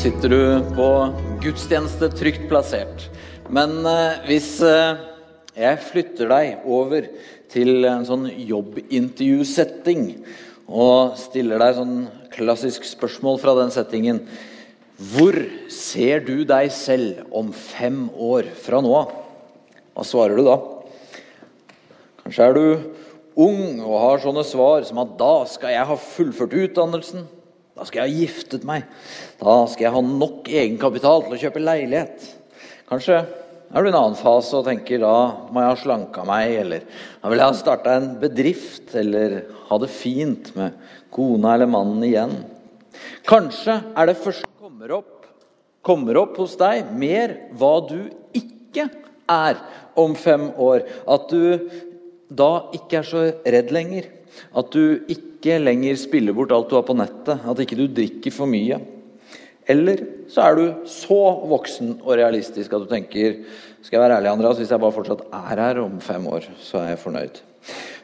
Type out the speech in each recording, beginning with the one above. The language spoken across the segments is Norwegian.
sitter du på gudstjeneste trygt plassert. Men eh, hvis eh, jeg flytter deg over til en sånn jobbintervjusetting og stiller deg sånn klassisk spørsmål fra den settingen Hvor ser du deg selv om fem år fra nå av? Hva svarer du da? Kanskje er du ung og har sånne svar som at da skal jeg ha fullført utdannelsen. Da skal jeg ha giftet meg. Da skal jeg ha nok egenkapital til å kjøpe leilighet. Kanskje er du i en annen fase og tenker da må jeg ha slanka meg, eller da vil jeg ha starta en bedrift, eller ha det fint med kona eller mannen igjen. Kanskje er det først kommer opp, kommer opp hos deg mer hva du ikke er om fem år. At du da ikke er så redd lenger. At du ikke lenger spiller bort alt du har på nettet. At ikke du drikker for mye. Eller så er du så voksen og realistisk at du tenker Skal jeg være ærlig, Andreas, hvis jeg bare fortsatt er her om fem år, så er jeg fornøyd.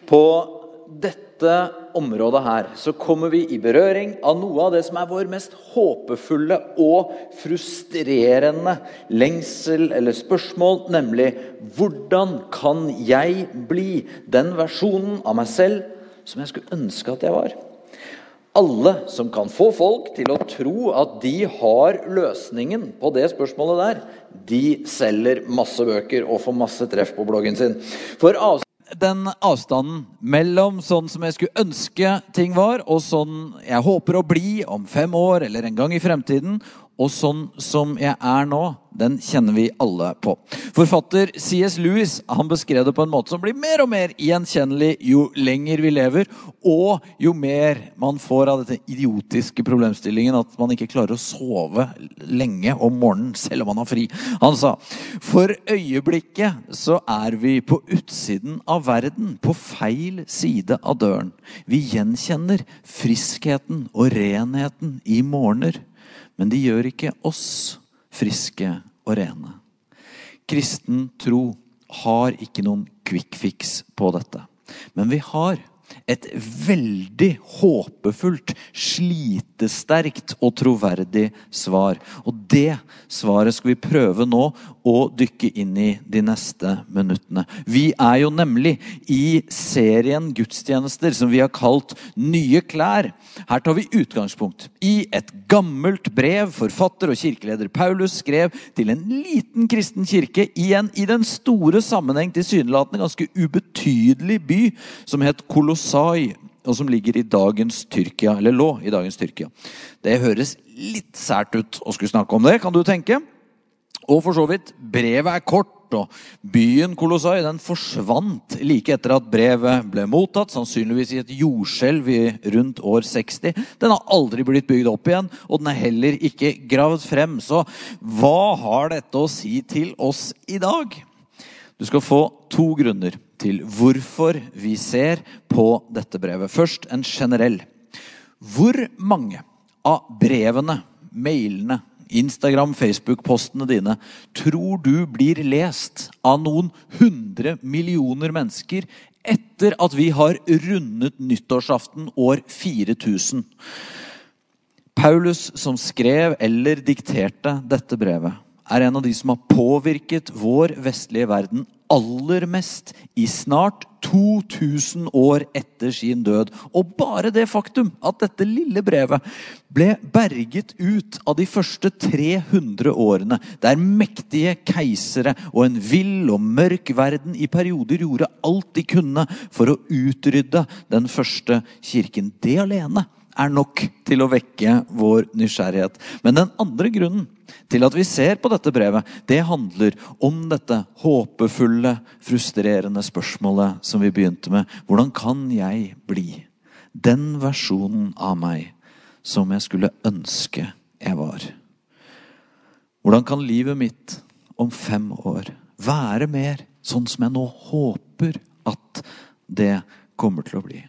På dette området her så kommer vi i berøring av noe av det som er vår mest håpefulle og frustrerende lengsel eller spørsmål, nemlig hvordan kan jeg bli den versjonen av meg selv som jeg skulle ønske at jeg var. Alle som kan få folk til å tro at de har løsningen på det spørsmålet der, de selger masse bøker og får masse treff på bloggen sin. For den avstanden mellom sånn som jeg skulle ønske ting var, og sånn jeg håper å bli om fem år eller en gang i fremtiden, og sånn som jeg er nå, den kjenner vi alle på. Forfatter C.S. Lewis han beskrev det på en måte som blir mer og mer gjenkjennelig jo lenger vi lever, og jo mer man får av dette idiotiske problemstillingen at man ikke klarer å sove lenge om morgenen selv om man har fri. Han sa for øyeblikket så er vi på utsiden av verden, på feil side av døren. Vi gjenkjenner friskheten og renheten i morgener. Men de gjør ikke oss friske og rene. Kristen tro har ikke noen quick fix på dette. Men vi har et veldig håpefullt, slitesterkt og troverdig svar. Og det svaret skal vi prøve nå å dykke inn i de neste minuttene. Vi er jo nemlig i serien gudstjenester som vi har kalt Nye klær. Her tar vi utgangspunkt i et gammelt brev forfatter og kirkeleder Paulus skrev til en liten kristen kirke i en i den store sammenheng tilsynelatende ganske ubetydelig by som het Kolossai og som ligger i dagens Tyrkia, eller lå i dagens Tyrkia. Det høres litt sært ut å skulle snakke om det, kan du tenke. Og for så vidt, brevet er kort, og byen Kolossai den forsvant like etter at brevet ble mottatt, sannsynligvis i et jordskjelv rundt år 60. Den har aldri blitt bygd opp igjen, og den er heller ikke gravd frem. Så hva har dette å si til oss i dag? Du skal få to grunner til hvorfor vi ser på dette brevet. Først en generell. Hvor mange av brevene, mailene, Instagram, Facebook-postene dine tror du blir lest av noen hundre millioner mennesker etter at vi har rundet nyttårsaften år 4000? Paulus, som skrev eller dikterte dette brevet, er en av de som har påvirket vår vestlige verden aller mest i snart 2000 år etter sin død. Og bare det faktum at dette lille brevet ble berget ut av de første 300 årene, der mektige keisere og en vill og mørk verden i perioder gjorde alt de kunne for å utrydde den første kirken. Det alene er nok til å vekke vår nysgjerrighet. Men den andre grunnen til at vi ser på dette brevet, det handler om dette håpefulle, frustrerende spørsmålet som vi begynte med. Hvordan kan jeg bli den versjonen av meg som jeg skulle ønske jeg var? Hvordan kan livet mitt om fem år være mer sånn som jeg nå håper at det kommer til å bli?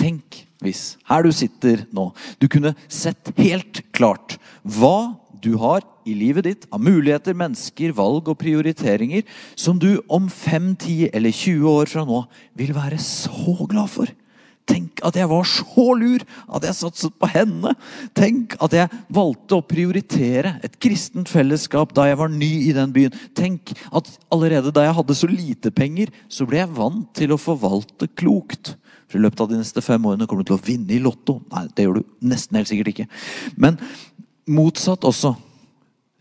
Tenk hvis, her du sitter nå, du kunne sett helt klart hva du har i livet ditt av muligheter, mennesker, valg og prioriteringer som du om 5, 10 eller 20 år fra nå vil være så glad for. Tenk at jeg var så lur at jeg satset på henne. Tenk at jeg valgte å prioritere et kristent fellesskap da jeg var ny i den byen. Tenk at allerede da jeg hadde så lite penger, så ble jeg vant til å forvalte klokt. For i løpet av de neste fem årene kommer du til å vinne i Lotto. Nei, det gjør du nesten helt sikkert ikke. Men motsatt også.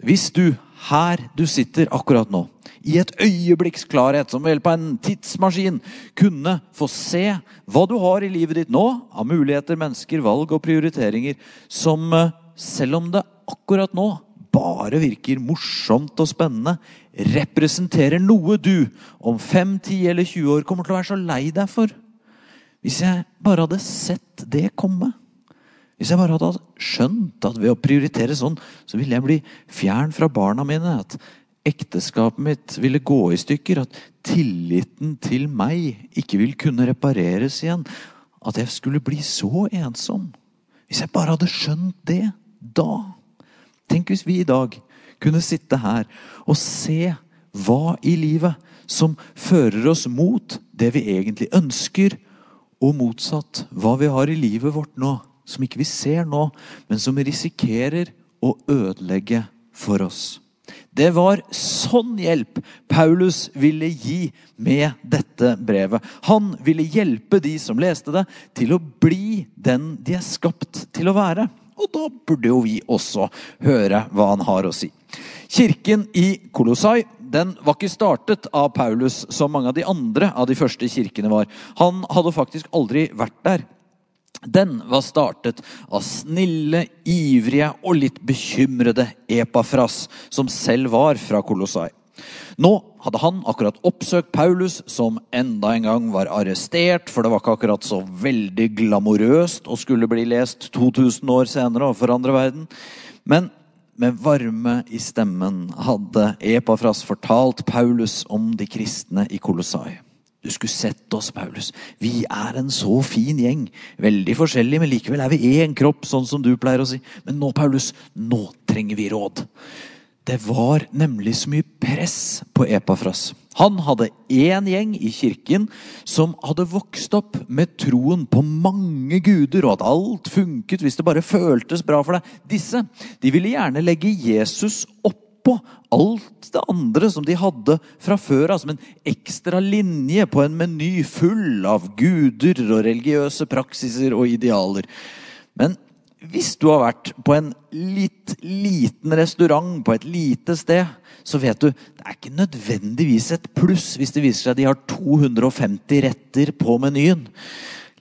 Hvis du her du sitter akkurat nå, i et øyeblikks klarhet, som ved hjelp av en tidsmaskin kunne få se hva du har i livet ditt nå av muligheter, mennesker, valg og prioriteringer, som eh, selv om det akkurat nå bare virker morsomt og spennende, representerer noe du om 5, 10 eller 20 år kommer til å være så lei deg for. Hvis jeg bare hadde sett det komme. Hvis jeg bare hadde skjønt at ved å prioritere sånn, så ville jeg bli fjern fra barna mine. At ekteskapet mitt ville gå i stykker. At tilliten til meg ikke vil kunne repareres igjen. At jeg skulle bli så ensom. Hvis jeg bare hadde skjønt det da. Tenk hvis vi i dag kunne sitte her og se hva i livet som fører oss mot det vi egentlig ønsker, og motsatt hva vi har i livet vårt nå som ikke vi ser nå, men som risikerer å ødelegge for oss. Det var sånn hjelp Paulus ville gi med dette brevet. Han ville hjelpe de som leste det, til å bli den de er skapt til å være. Og da burde jo vi også høre hva han har å si. Kirken i Kolossai den var ikke startet av Paulus som mange av de andre av de første kirkene var. Han hadde faktisk aldri vært der. Den var startet av snille, ivrige og litt bekymrede Epafras, som selv var fra Kolossai. Nå hadde han akkurat oppsøkt Paulus, som enda en gang var arrestert, for det var ikke akkurat så veldig glamorøst å skulle bli lest 2000 år senere overfor forandre verden. Men med varme i stemmen hadde Epafras fortalt Paulus om de kristne i Kolossai. Du skulle sett oss, Paulus. Vi er en så fin gjeng. Veldig forskjellig, men likevel er vi én kropp, sånn som du pleier å si. Men nå, Paulus, nå trenger vi råd. Det var nemlig så mye press på Epafras. Han hadde én gjeng i kirken som hadde vokst opp med troen på mange guder, og at alt funket hvis det bare føltes bra for deg. Disse de ville gjerne legge Jesus opp på alt det andre som de hadde fra før av, som en ekstra linje på en meny full av guder og religiøse praksiser og idealer. Men hvis du har vært på en litt liten restaurant på et lite sted, så vet du det er ikke nødvendigvis et pluss hvis det viser seg de har 250 retter på menyen.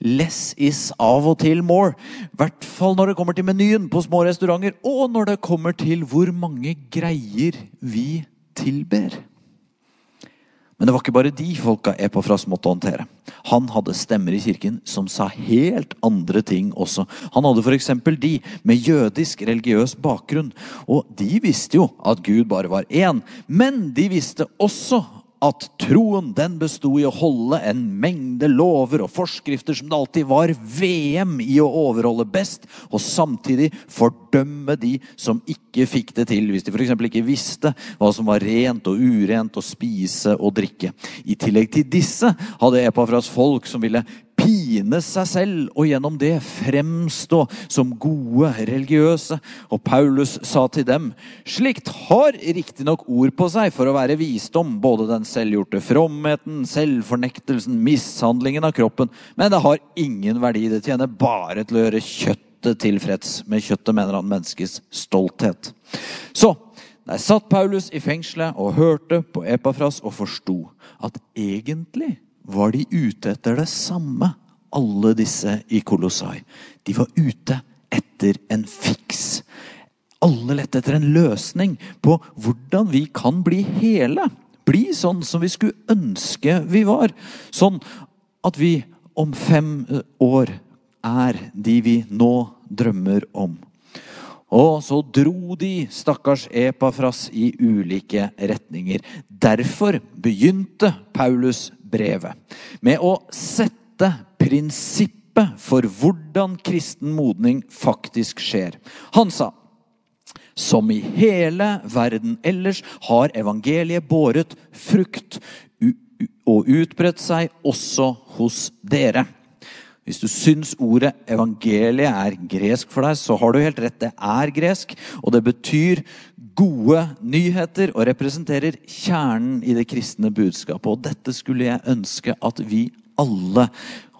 Less is av og til more. I hvert fall når det kommer til menyen på små restauranter, og når det kommer til hvor mange greier vi tilber. Men det var ikke bare de folka Epafras måtte håndtere. Han hadde stemmer i kirken som sa helt andre ting også. Han hadde f.eks. de med jødisk religiøs bakgrunn. Og de visste jo at Gud bare var én, men de visste også at troen den besto i å holde en mengde lover og forskrifter som det alltid var VM i å overholde best, og samtidig fordømme de som ikke fikk det til, hvis de f.eks. ikke visste hva som var rent og urent å spise og drikke. I tillegg til disse hadde Epafras folk som ville pine seg selv og gjennom det fremstå som gode religiøse. Og Paulus sa til dem, slikt har riktignok ord på seg for å være visdom, både den selvgjorte fromheten, selvfornektelsen, mishandlingen av kroppen, men det har ingen verdi. Det tjener bare til å gjøre kjøttet tilfreds. Med kjøttet mener han menneskets stolthet. Så der satt Paulus i fengselet og hørte på Epafras og forsto at egentlig var de ute etter det samme, alle disse i Kolossai. De var ute etter en fiks. Alle lette etter en løsning på hvordan vi kan bli hele. Bli sånn som vi skulle ønske vi var. Sånn at vi om fem år er de vi nå drømmer om. Og så dro de, stakkars Epafras, i ulike retninger. Derfor begynte Paulus brevet med å sette prinsippet for hvordan kristen modning faktisk skjer. Han sa som i hele verden ellers har evangeliet båret frukt og utbredt seg også hos dere. Hvis du syns ordet evangeliet er gresk for deg, så har du helt rett. Det er gresk, og det betyr gode nyheter og representerer kjernen i det kristne budskapet. Og dette skulle jeg ønske at vi alle,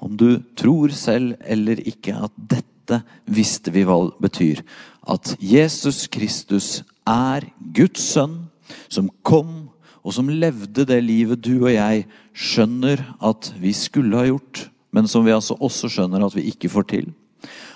om du tror selv eller ikke, at dette visste vi hva betyr. At Jesus Kristus er Guds sønn, som kom og som levde det livet du og jeg skjønner at vi skulle ha gjort men som vi altså også skjønner at vi ikke får til.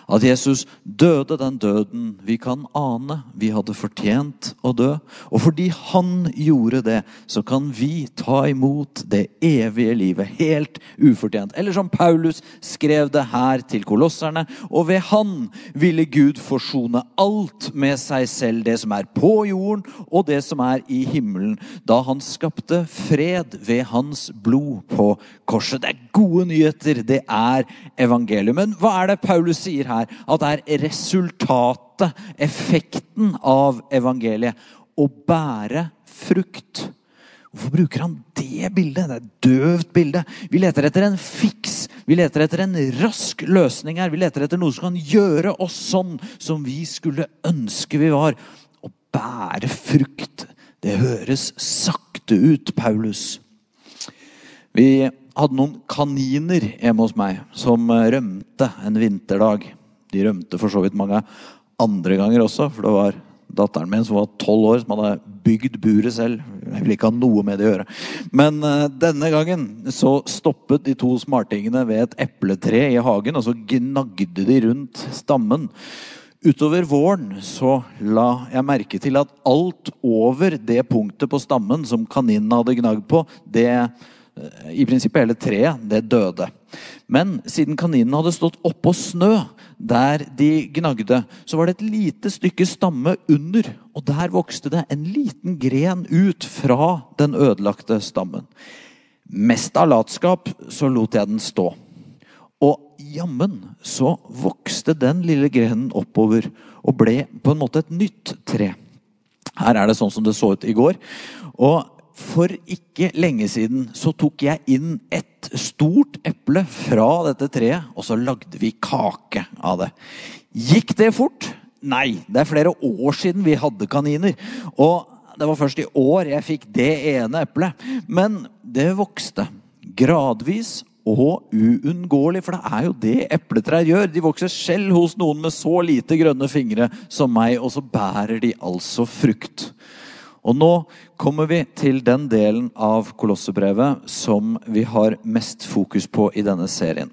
At Jesus døde den døden vi kan ane vi hadde fortjent å dø. Og fordi han gjorde det, så kan vi ta imot det evige livet helt ufortjent. Eller som Paulus skrev det her til kolosserne. Og ved han ville Gud forsone alt med seg selv, det som er på jorden og det som er i himmelen, da han skapte fred ved hans blod på korset. Det er gode nyheter. Det er evangeliet. Men hva er det Paulus sier her? Her at det er resultatet, effekten av evangeliet, å bære frukt. Hvorfor bruker han det bildet? Det er et døvt bilde. Vi leter etter en fiks. Vi leter etter en rask løsning her. Vi leter etter noe som kan gjøre oss sånn som vi skulle ønske vi var. Å bære frukt. Det høres sakte ut, Paulus. Vi hadde noen kaniner hjemme hos meg som rømte en vinterdag. De rømte for så vidt mange andre ganger også, for det var datteren min som var tolv år, som hadde bygd buret selv. Jeg ville ikke ha noe med det å gjøre. Men uh, denne gangen så stoppet de to smartingene ved et epletre i hagen, og så gnagde de rundt stammen. Utover våren så la jeg merke til at alt over det punktet på stammen som kaninene hadde gnagd på, det i prinsippet hele treet, det døde. Men siden kaninene hadde stått oppå snø, der de gnagde, så var det et lite stykke stamme under. Og der vokste det en liten gren ut fra den ødelagte stammen. Mest av latskap så lot jeg den stå. Og jammen så vokste den lille grenen oppover og ble på en måte et nytt tre. Her er det sånn som det så ut i går. Og for ikke lenge siden så tok jeg inn et stort eple fra dette treet, og så lagde vi kake av det. Gikk det fort? Nei. Det er flere år siden vi hadde kaniner. Og det var først i år jeg fikk det ene eplet. Men det vokste gradvis og uunngåelig, for det er jo det epletrær gjør. De vokser selv hos noen med så lite grønne fingre som meg, og så bærer de altså frukt. Og nå kommer vi til den delen av Kolossebrevet som vi har mest fokus på i denne serien.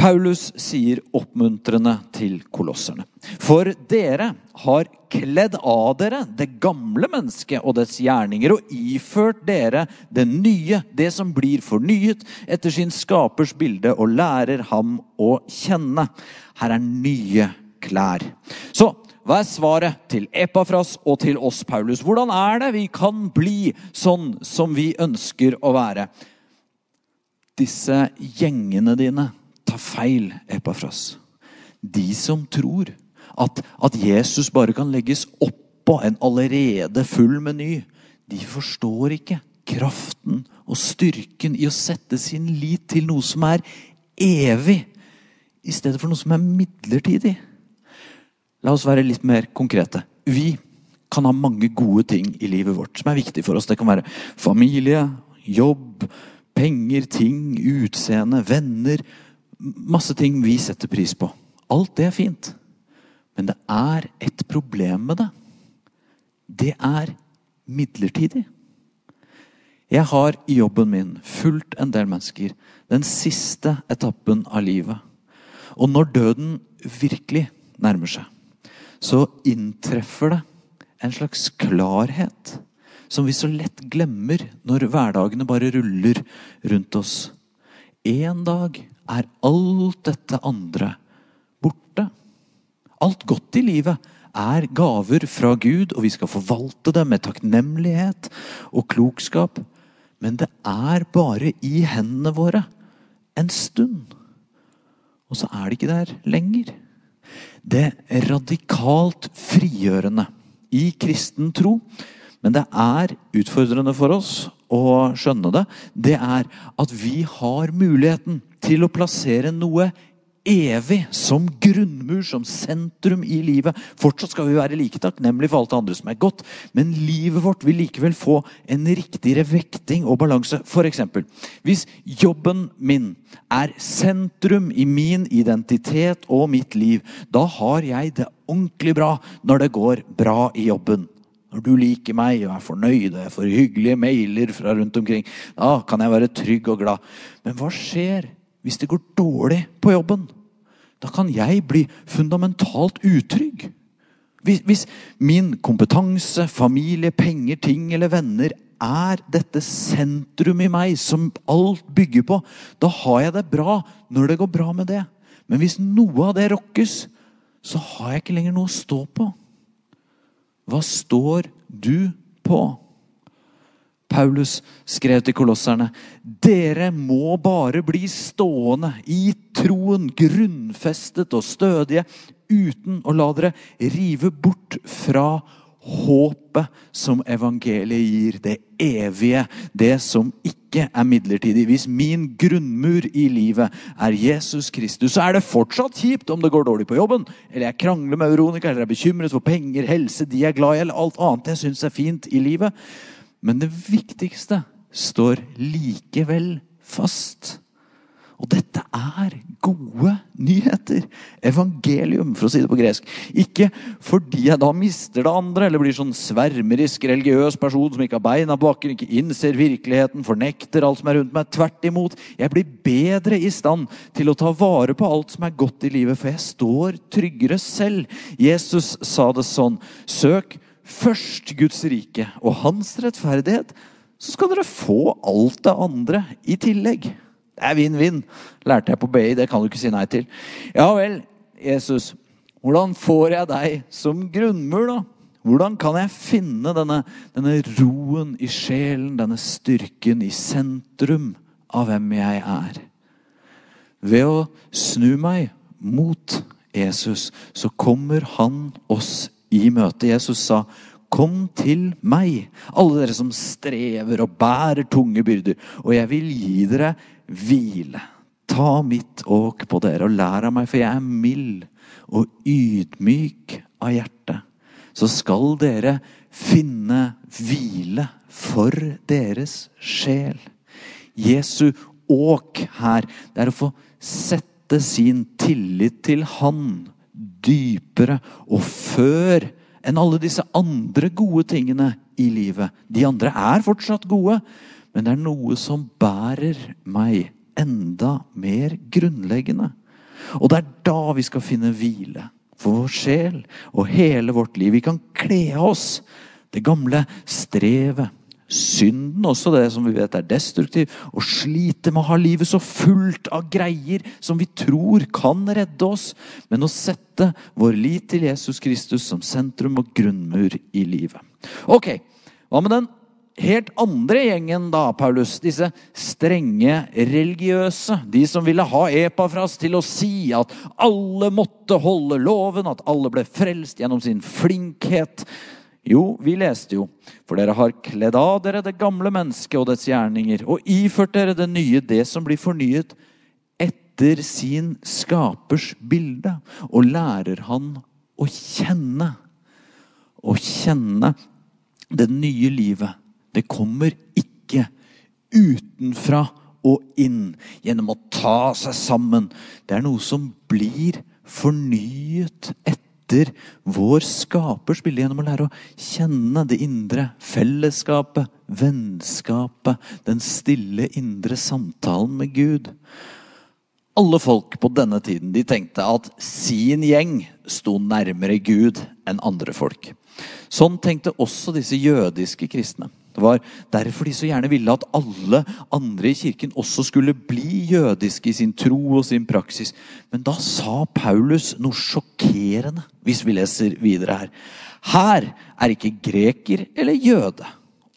Paulus sier oppmuntrende til kolosserne. For dere har kledd av dere det gamle mennesket og dets gjerninger og iført dere det nye, det som blir fornyet etter sin skapers bilde, og lærer ham å kjenne. Her er nye klær. Så hva er svaret til Epafras og til oss, Paulus? Hvordan er det vi kan bli sånn som vi ønsker å være? Disse gjengene dine tar feil, Epafras. De som tror at, at Jesus bare kan legges oppå en allerede full meny, de forstår ikke kraften og styrken i å sette sin lit til noe som er evig, i stedet for noe som er midlertidig. La oss være litt mer konkrete. Vi kan ha mange gode ting i livet vårt som er viktig for oss. Det kan være familie, jobb, penger, ting, utseende, venner. Masse ting vi setter pris på. Alt det er fint. Men det er et problem med det. Det er midlertidig. Jeg har i jobben min fulgt en del mennesker den siste etappen av livet. Og når døden virkelig nærmer seg, så inntreffer det en slags klarhet som vi så lett glemmer når hverdagene bare ruller rundt oss. En dag er alt dette andre borte. Alt godt i livet er gaver fra Gud, og vi skal forvalte det med takknemlighet og klokskap. Men det er bare i hendene våre en stund. Og så er det ikke der lenger det radikalt frigjørende i kristen tro. Men det er utfordrende for oss å skjønne det. Det er at vi har muligheten til å plassere noe evig, som grunnmur, som sentrum i livet. Fortsatt skal vi være like takknemlige for alt det andre som er godt, men livet vårt vil likevel få en riktigere vekting og balanse. F.eks. hvis jobben min er sentrum i min identitet og mitt liv, da har jeg det ordentlig bra når det går bra i jobben. Når du liker meg og er fornøyd og jeg får hyggelige mailer fra rundt omkring, da kan jeg være trygg og glad. Men hva skjer hvis det går dårlig på jobben? Da kan jeg bli fundamentalt utrygg. Hvis, hvis min kompetanse, familie, penger, ting eller venner er dette sentrum i meg som alt bygger på, da har jeg det bra når det går bra med det. Men hvis noe av det rokkes, så har jeg ikke lenger noe å stå på. Hva står du på? Paulus skrev til kolosserne dere må bare bli stående i troen, grunnfestet og stødige, uten å la dere rive bort fra håpet som evangeliet gir, det evige, det som ikke er midlertidig. Hvis min grunnmur i livet er Jesus Kristus, så er det fortsatt kjipt om det går dårlig på jobben, eller jeg krangler med Veronica, eller er bekymret for penger, helse, de er glad i, eller alt annet jeg syns er fint i livet. Men det viktigste står likevel fast. Og dette er gode nyheter. Evangelium, for å si det på gresk. Ikke fordi jeg da mister det andre, eller blir sånn svermerisk religiøs person som ikke har beina på bakken, ikke innser virkeligheten, fornekter alt som er rundt meg. Tvert imot. Jeg blir bedre i stand til å ta vare på alt som er godt i livet, for jeg står tryggere selv. Jesus sa det sånn. Søk først Guds rike og hans rettferdighet, så skal dere få alt det andre i tillegg. Det er vinn-vinn, lærte jeg på BI. Det kan du ikke si nei til. Ja vel, Jesus, hvordan får jeg deg som grunnmur, da? Hvordan kan jeg finne denne, denne roen i sjelen, denne styrken i sentrum av hvem jeg er? Ved å snu meg mot Jesus, så kommer han oss i møte. Jesus sa, 'Kom til meg, alle dere som strever og bærer tunge byrder, og jeg vil gi dere hvile.' Ta mitt åk på dere og lær av meg, for jeg er mild og ydmyk av hjerte. Så skal dere finne hvile for deres sjel. Jesu åk her, det er å få sette sin tillit til Han dypere og før enn alle disse andre gode tingene i livet. De andre er fortsatt gode, men det er noe som bærer meg enda mer grunnleggende. Og det er da vi skal finne hvile for vår sjel og hele vårt liv. Vi kan kle av oss det gamle strevet, synden, også det som vi vet er destruktiv, og slite med å ha livet så fullt av greier som vi tror kan redde oss, men å sette vår lit til Jesus Kristus som sentrum og grunnmur i livet. Ok, hva med den helt andre gjengen, da, Paulus? Disse strenge religiøse. De som ville ha Epafras til å si at alle måtte holde loven, at alle ble frelst gjennom sin flinkhet. Jo, vi leste jo, for dere har kledd av dere det gamle mennesket og dets gjerninger, og iført dere det nye, det som blir fornyet etter sin skapers bilde, og lærer han å kjenne. Å kjenne det nye livet. Det kommer ikke utenfra og inn gjennom å ta seg sammen. Det er noe som blir fornyet etter etter vår skapers bilde gjennom å lære å kjenne det indre fellesskapet, vennskapet, den stille indre samtalen med Gud. Alle folk på denne tiden de tenkte at sin gjeng sto nærmere Gud enn andre folk. Sånn tenkte også disse jødiske kristne. Det var derfor de så gjerne ville at alle andre i kirken også skulle bli jødiske i sin tro og sin praksis. Men da sa Paulus noe sjokkerende, hvis vi leser videre her. Her er ikke greker eller jøde.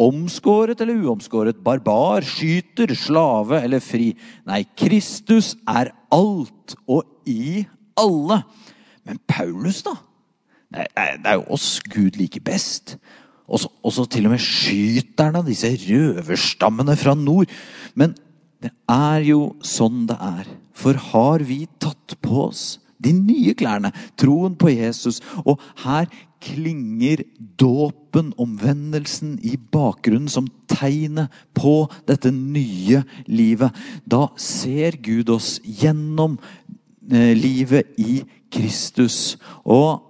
Omskåret eller uomskåret, barbar, skyter, slave eller fri. Nei, Kristus er alt og i alle. Men Paulus, da? Det er jo oss Gud liker best. Og så til og med skyter han disse røverstammene fra nord. Men det er jo sånn det er. For har vi tatt på oss de nye klærne, troen på Jesus? Og her klinger dåpen, omvendelsen, i bakgrunnen som tegnet på dette nye livet. Da ser Gud oss gjennom eh, livet i Kristus. Og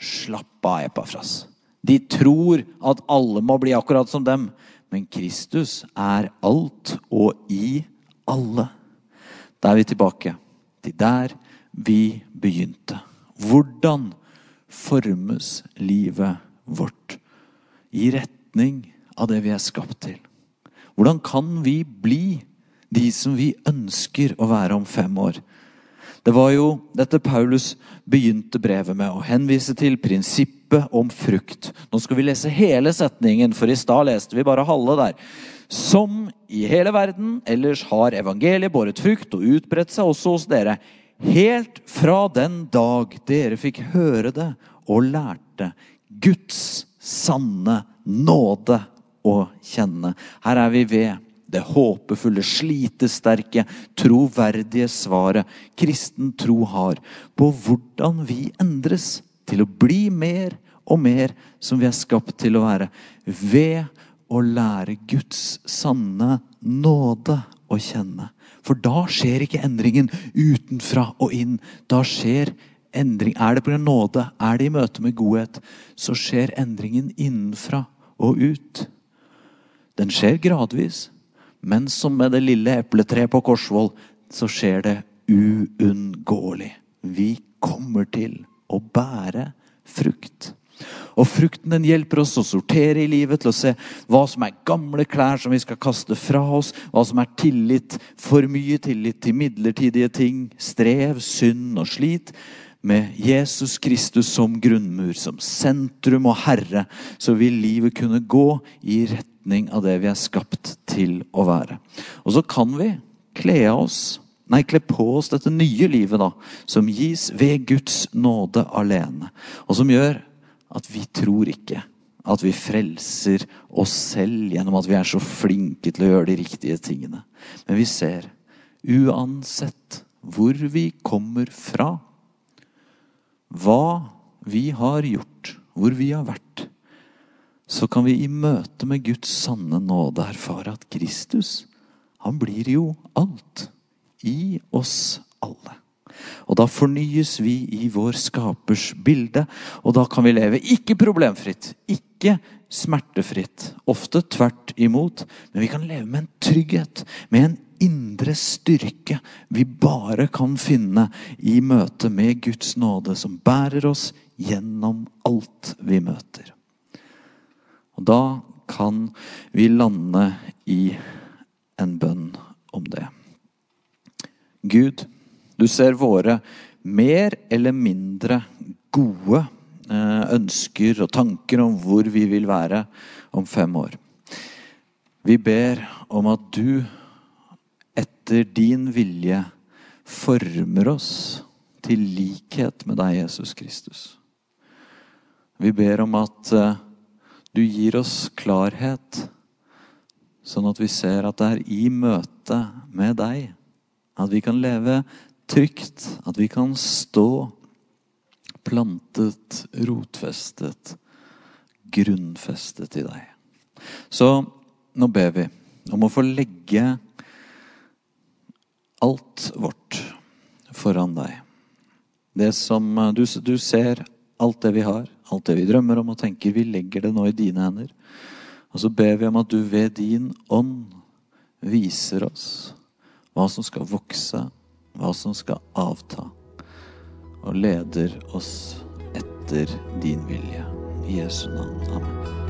slapp av, Epafras. De tror at alle må bli akkurat som dem. Men Kristus er alt og i alle. Da er vi tilbake til der vi begynte. Hvordan formes livet vårt i retning av det vi er skapt til? Hvordan kan vi bli de som vi ønsker å være om fem år? Det var jo dette Paulus begynte brevet med, å henvise til prinsippet om frukt. Nå skal vi lese hele setningen, for i stad leste vi bare halve der. Som i hele verden ellers har evangeliet båret frukt og utbredt seg også hos dere. Helt fra den dag dere fikk høre det og lærte Guds sanne nåde å kjenne. Her er vi ved det håpefulle, slitesterke, troverdige svaret kristen tro har på hvordan vi endres til å bli mer og mer som vi er skapt til å være, ved å lære Guds sanne nåde å kjenne. For da skjer ikke endringen utenfra og inn. Da skjer endring Er det pga. nåde, er det i møte med godhet, så skjer endringen innenfra og ut. Den skjer gradvis. Men som med det lille epletreet på Korsvoll, så skjer det uunngåelig. Vi kommer til å bære frukt. Og frukten den hjelper oss å sortere i livet, til å se hva som er gamle klær som vi skal kaste fra oss, hva som er tillit, for mye tillit til midlertidige ting, strev, synd og slit. Med Jesus Kristus som grunnmur, som sentrum og herre, så vil livet kunne gå i retning av det vi er skapt til å være. Og så kan vi kle oss Nei, kle på oss dette nye livet, da, som gis ved Guds nåde alene. Og som gjør at vi tror ikke at vi frelser oss selv gjennom at vi er så flinke til å gjøre de riktige tingene. Men vi ser, uansett hvor vi kommer fra, hva vi har gjort, hvor vi har vært, så kan vi i møte med Guds sanne nåde erfare at Kristus, han blir jo alt i oss alle. Og da fornyes vi i vår skapers bilde, og da kan vi leve ikke problemfritt, ikke smertefritt, ofte tvert imot, men vi kan leve med en trygghet, med en indre styrke vi bare kan finne i møte med Guds nåde, som bærer oss gjennom alt vi møter. Og da kan vi lande i en bønn om det. Gud, du ser våre mer eller mindre gode eh, ønsker og tanker om hvor vi vil være om fem år. Vi ber om at du etter din vilje former oss til likhet med deg, Jesus Kristus. Vi ber om at eh, du gir oss klarhet, sånn at vi ser at det er i møte med deg at vi kan leve trygt, at vi kan stå plantet, rotfestet, grunnfestet i deg. Så nå ber vi om å få legge alt vårt foran deg. Det som du, du ser alt det vi har, alt det vi drømmer om og tenker. Vi legger det nå i dine hender. Og så ber vi om at du ved din ånd viser oss hva som skal vokse, hva som skal avta, og leder oss etter din vilje. I Jesu navn. Amen.